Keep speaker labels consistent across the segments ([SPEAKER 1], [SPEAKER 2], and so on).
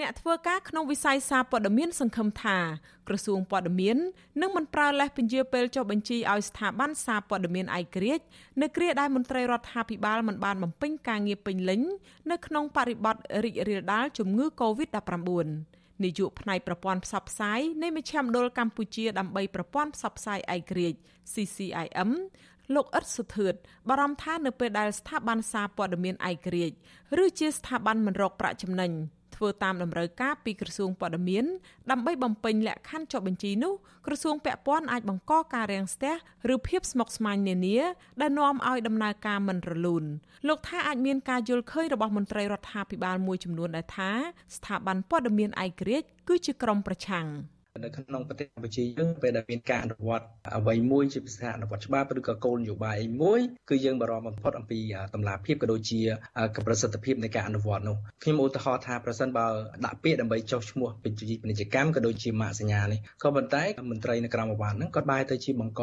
[SPEAKER 1] អ្នកធ្វើការក្នុងវិស័យសារព័ត៌មានសង្ឃឹមថាក្រសួងព័ត៌មាននឹងមិនប្រើលេសពន្យាពេលចុះបញ្ជីឲ្យស្ថាប័នសារព័ត៌មានឯករាជ្យនៅគ្រាដែលមន្ត្រីរដ្ឋាភិបាលមិនបានបំពេញការងារពេញលេញនៅក្នុងបរិបទរីករាលដាលជំងឺ Covid-19 នាយកផ្នែកប្រព័ន្ធផ្សព្វផ្សាយនៃមជ្ឈមណ្ឌលកម្ពុជាដើម្បីប្រព័ន្ធផ្សព្វផ្សាយឯករាជ្យ CCIM លោកអ៊ិតសុធឿតបារម្ភថានៅពេលដែលស្ថាប័នសារព័ត៌មានឯករាជ្យឬជាស្ថាប័នមិនរកប្រាក់ចំណេញ ធ្វើតាមតម្រូវការពីក្រសួងព័ត៌មានដើម្បីបំពេញលក្ខខណ្ឌចុះបញ្ជីនោះក្រសួងពាក់ព័ន្ធអាចបង្កការរាំងស្ទះឬភាពស្មុគស្មាញនានាដែលនាំឲ្យដំណើរការមិនរលូនលោកថាអាចមានការយល់ឃើញរបស់មន្ត្រីរដ្ឋាភិបាលមួយចំនួនដែលថាស្ថាប័នព័ត៌មានឯករាជ្យគឺជាក្រុមប្រឆាំង។
[SPEAKER 2] នៅក្នុងប្រទេសកម្ពុជាយើងពេលដែលមានការអនុវត្តអ្វីមួយជាភាសាអនុវត្តច្បាប់ឬក៏គោលនយោបាយមួយគឺយើងបារម្ភបំផុតអំពីតម្លាភាពក៏ដូចជាប្រសិទ្ធភាពនៃការអនុវត្តនោះខ្ញុំឧទាហរណ៍ថាប្រសិនបើដាក់ពាក្យដើម្បីចុះឈ្មោះពេញជីពាណិជ្ជកម្មក៏ដូចជាម៉ាកសញ្ញានេះក៏ប៉ុន្តែមន្ត្រីនៅក្រមអាវ៉ាន់ហ្នឹងក៏បែរទៅជាបង្ក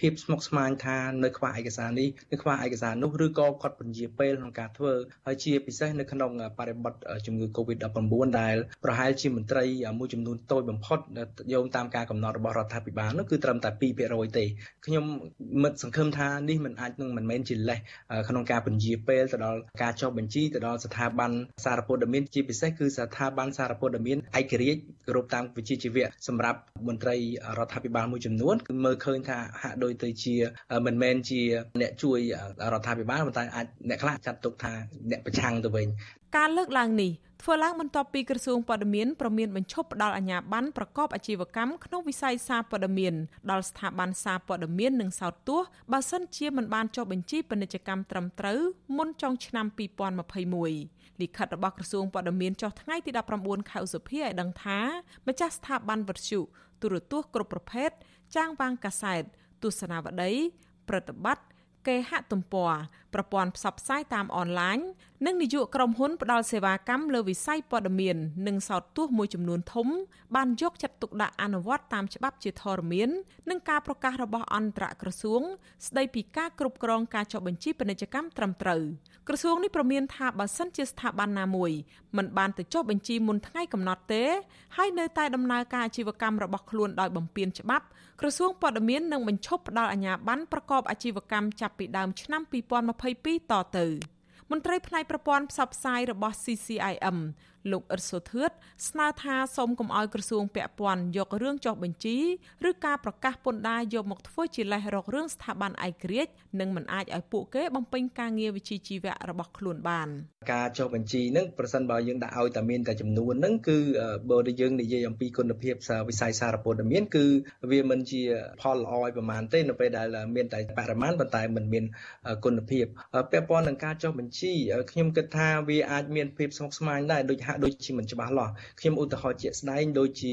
[SPEAKER 2] ភាពស្មុគស្មាញថានៅខ្វះឯកសារនេះនៅខ្វះឯកសារនោះឬក៏គាត់ពន្យាពេលក្នុងការធ្វើហើយជាពិសេសនៅក្នុងបរិបទជំងឺ Covid-19 ដែលប្រហែលជាមន្ត្រីមួយចំនួនតូចបំផុតយោងតាមការកំណត់របស់រដ្ឋាភិបាលនោះគឺត្រឹមតែ2%ទេខ្ញុំមិនសង្ឃឹមថានេះមិនអាចនឹងមិនមែនជាលេសក្នុងការពន្យាពេលទៅដល់ការចុះបញ្ជីទៅដល់ស្ថាប័នសារព័ត៌មានជាពិសេសគឺស្ថាប័នសារព័ត៌មានឯករាជ្យគោរពតាមវិជ្ជាជីវៈសម្រាប់មន្ត្រីរដ្ឋាភិបាលមួយចំនួនគឺមើលឃើញថាហាក់ដូចទៅជាមិនមែនជាអ្នកជួយរដ្ឋាភិបាលប៉ុន្តែអាចអ្នកខ្លះចាត់ទុកថាអ្នកប្រឆាំងទៅវិញ
[SPEAKER 1] ការលើកឡើងនេះ ធ្វើឡើងបន្ទាប់ពីក្រសួងព័ត៌មានប្រមានបញ្ឈប់ផ្ដល់អាជ្ញាប័ណ្ណប្រកបអាជីវកម្មក្នុងវិស័យសារព័ត៌មានដល់ស្ថាប័នសារព័ត៌មាននិងសោតទស្សន៍បើសិនជាមិនបានចុះបញ្ជីពាណិជ្ជកម្មត្រឹមត្រូវមុនចុងឆ្នាំ2021លិខិតរបស់ក្រសួងព័ត៌មានចុះថ្ងៃទី19ខែឧសភាឲ្យដឹងថាម្ចាស់ស្ថាប័នវិទ្យុទូរទស្សន៍គ្រប់ប្រភេទចាងវាងកាសែតទស្សនាវដ្តីប្រតិបត្តិ គេហទំព័រប្រព័ន្ធផ្សព្វផ្សាយតាមអនឡាញនិងនយោបាយក្រុមហ៊ុនផ្ដល់សេវាកម្មលើវិស័យព័ត៌មាន និងសោតទស្សន៍មួយចំនួនធំ បានយកចិត្តទុកដាក់អនុវត្តតាមច្បាប់ជាធរមាន និងការប្រកាសរបស់អន្តរក្រសួង ស្ដីពីការគ្រប់គ្រងការចុះបញ្ជីពាណិជ្ជកម្មត្រឹមត្រូវក្រសួងនេះប្រមានថាបើសិនជាស្ថាប័នណាមួយមិនបានទៅចុះបញ្ជីមុនថ្ងៃកំណត់ទេ ហើយនៅតែដំណើរការអាជីវកម្មរបស់ខ្លួនដោយបំពានច្បាប់ក្រសួងព័ត៌មាននឹងបញ្ឈប់ផ្ដល់អាជ្ញាប័ណ្ណប្រកបអាជីវកម្មចាប់ពីដើមឆ្នាំ2022តទៅមន្ត្រីផ្នែកប្រព័ន្ធផ្សព្វផ្សាយរបស់ CCIM លោកអ៊ិតសូធឿតស្នើថាសូមកុំឲ្យក្រសួងពាក់ព័ន្ធយករឿងចុះបញ្ជីឬការប្រកាសពន្ធដារយកមកធ្វើជាលេសរករឿងស្ថាប័នឯករាជ្យនិងមិនអាចឲ្យពួកគេបំពេញការងារវិជ្ជាជីវៈរបស់ខ្លួនបាន
[SPEAKER 2] ការចុះបញ្ជីនឹងប្រសិនបើយើងដាក់ឲ្យតែមានតែចំនួនហ្នឹងគឺបើយើងនិយាយអំពីគុណភាពវិស័យសារព័ត៌មានគឺវាមិនជាផលល្អឲ្យប្រមាណទេនៅពេលដែលមានតែបរិមាណប៉ុន្តែមិនមានគុណភាពពាក់ព័ន្ធនឹងការចុះបញ្ជីខ្ញុំគិតថាវាអាចមានភាពស្មុគស្មាញដែរដូចហាក់ដូចជាមិនច្បាស់លាស់ខ្ញុំឧទាហរណ៍ជាក់ស្ដែងដូចជា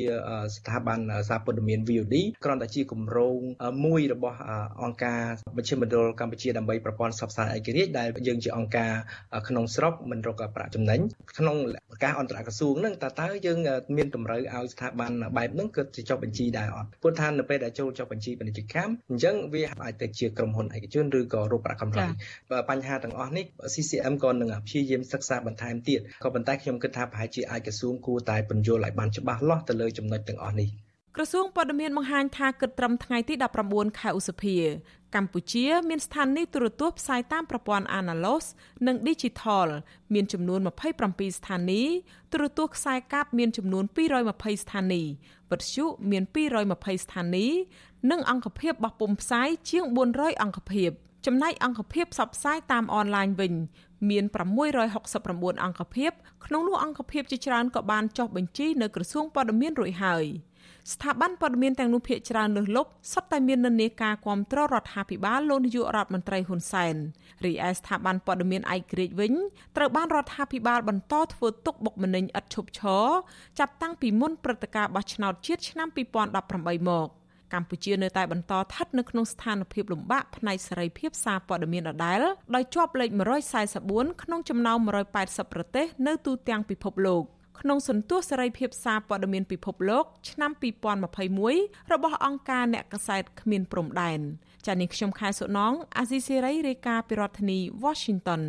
[SPEAKER 2] ស្ថាប័នសារព័ត៌មាន VOD គ្រាន់តែជាគម្រោងមួយរបស់អង្គការមជ្ឈមណ្ឌលកម្ពុជាដើម្បីប្រព័ន្ធផ្សព្វផ្សាយឯករាជ្យដែលយើងជាអង្គការក្នុងស្រុកមិនរកប្រាក់ចំណេញក្នុងប្រកាសអន្តរក្រសួងហ្នឹងតើតើយើងមានតម្រូវឲ្យស្ថាប័នបែបហ្នឹងគឺចុះបញ្ជីដែរអត់ព្រោះថានៅពេលដែលចូលចុះបញ្ជីពាណិជ្ជកម្មអញ្ចឹងវាអាចទៅជាក្រុមហ៊ុនឯកជនឬក៏រកប្រាក់កម្រៃបញ្ហាទាំងអស់នេះ CCM ក៏នឹងព្យាយាមសិក្សាបន្ថែមទៀតក៏ប៉ុន្តែខ្ញុំគិតថាប្រហែលជាអាចក្រសួងគួរតែពន្យល់ឲ្យបានច្បាស់លាស់ទៅលើចំណុចទាំងអស់នេះ
[SPEAKER 1] ក្រសួងព័ត៌មានបង្ហាញថាគិតត្រឹមថ្ងៃទី19ខែឧសភាកម្ពុជាមានស្ថានីយទូរទស្សន៍ផ្សាយតាមប្រព័ន្ធ Analog និង Digital មានចំនួន27ស្ថានីយទូរទស្សន៍ខ្សែកាបមានចំនួន220ស្ថានីយវិទ្យុមាន220ស្ថានីយនិងអង្គភាពបោះពុម្ពផ្សាយជាង400អង្គភាព ចំណែកអង្គភាពផ្សព្វផ្សាយតាមអនឡាញវិញ មាន669អង្គភាពក្នុងនោះអង្គភាពជាច្រើនក៏បានចុះបញ្ជីនៅក្រសួងព័ត៌មានរួចហើយស្ថាប័នព័ត៌មានទាំងនោះភាគច្រើនលើសលប់សុទ្ធតែមាននិន្នាការគ្រប់គ្រងរដ្ឋាភិបាលលោកនាយករដ្ឋមន្ត្រីហ៊ុនសែនរីឯស្ថាប័នព័ត៌មានឯករាជ្យវិញត្រូវបានរដ្ឋាភិបាលបន្តធ្វើទុកបុកម្នេញឥតឈប់ឈរចាប់តាំងពីមុនព្រឹត្តិការណ៍បោះឆ្នោតជាតិឆ្នាំ2018មក។ កម្ពុជានៅតែបន្តស្ថិតនៅក្នុងស្ថានភាពលំបាកផ្នែកសេរីភាពសារព័ត៌មានដដែលដោយជាប់លេខ144ក្នុងចំណោម180ប្រទេសនៅទូទាំងពិភពលោកក្នុងសន្ទុះសេរីភាពសារព័ត៌មានពិភពលោកឆ្នាំ2021របស់អង្គការអ្នកកសែតគ្មានព្រំដែនចា៎នាងខ្ញុំខែសុណងអាស៊ីសេរីរាយការណ៍ពីរដ្ឋធានី Washington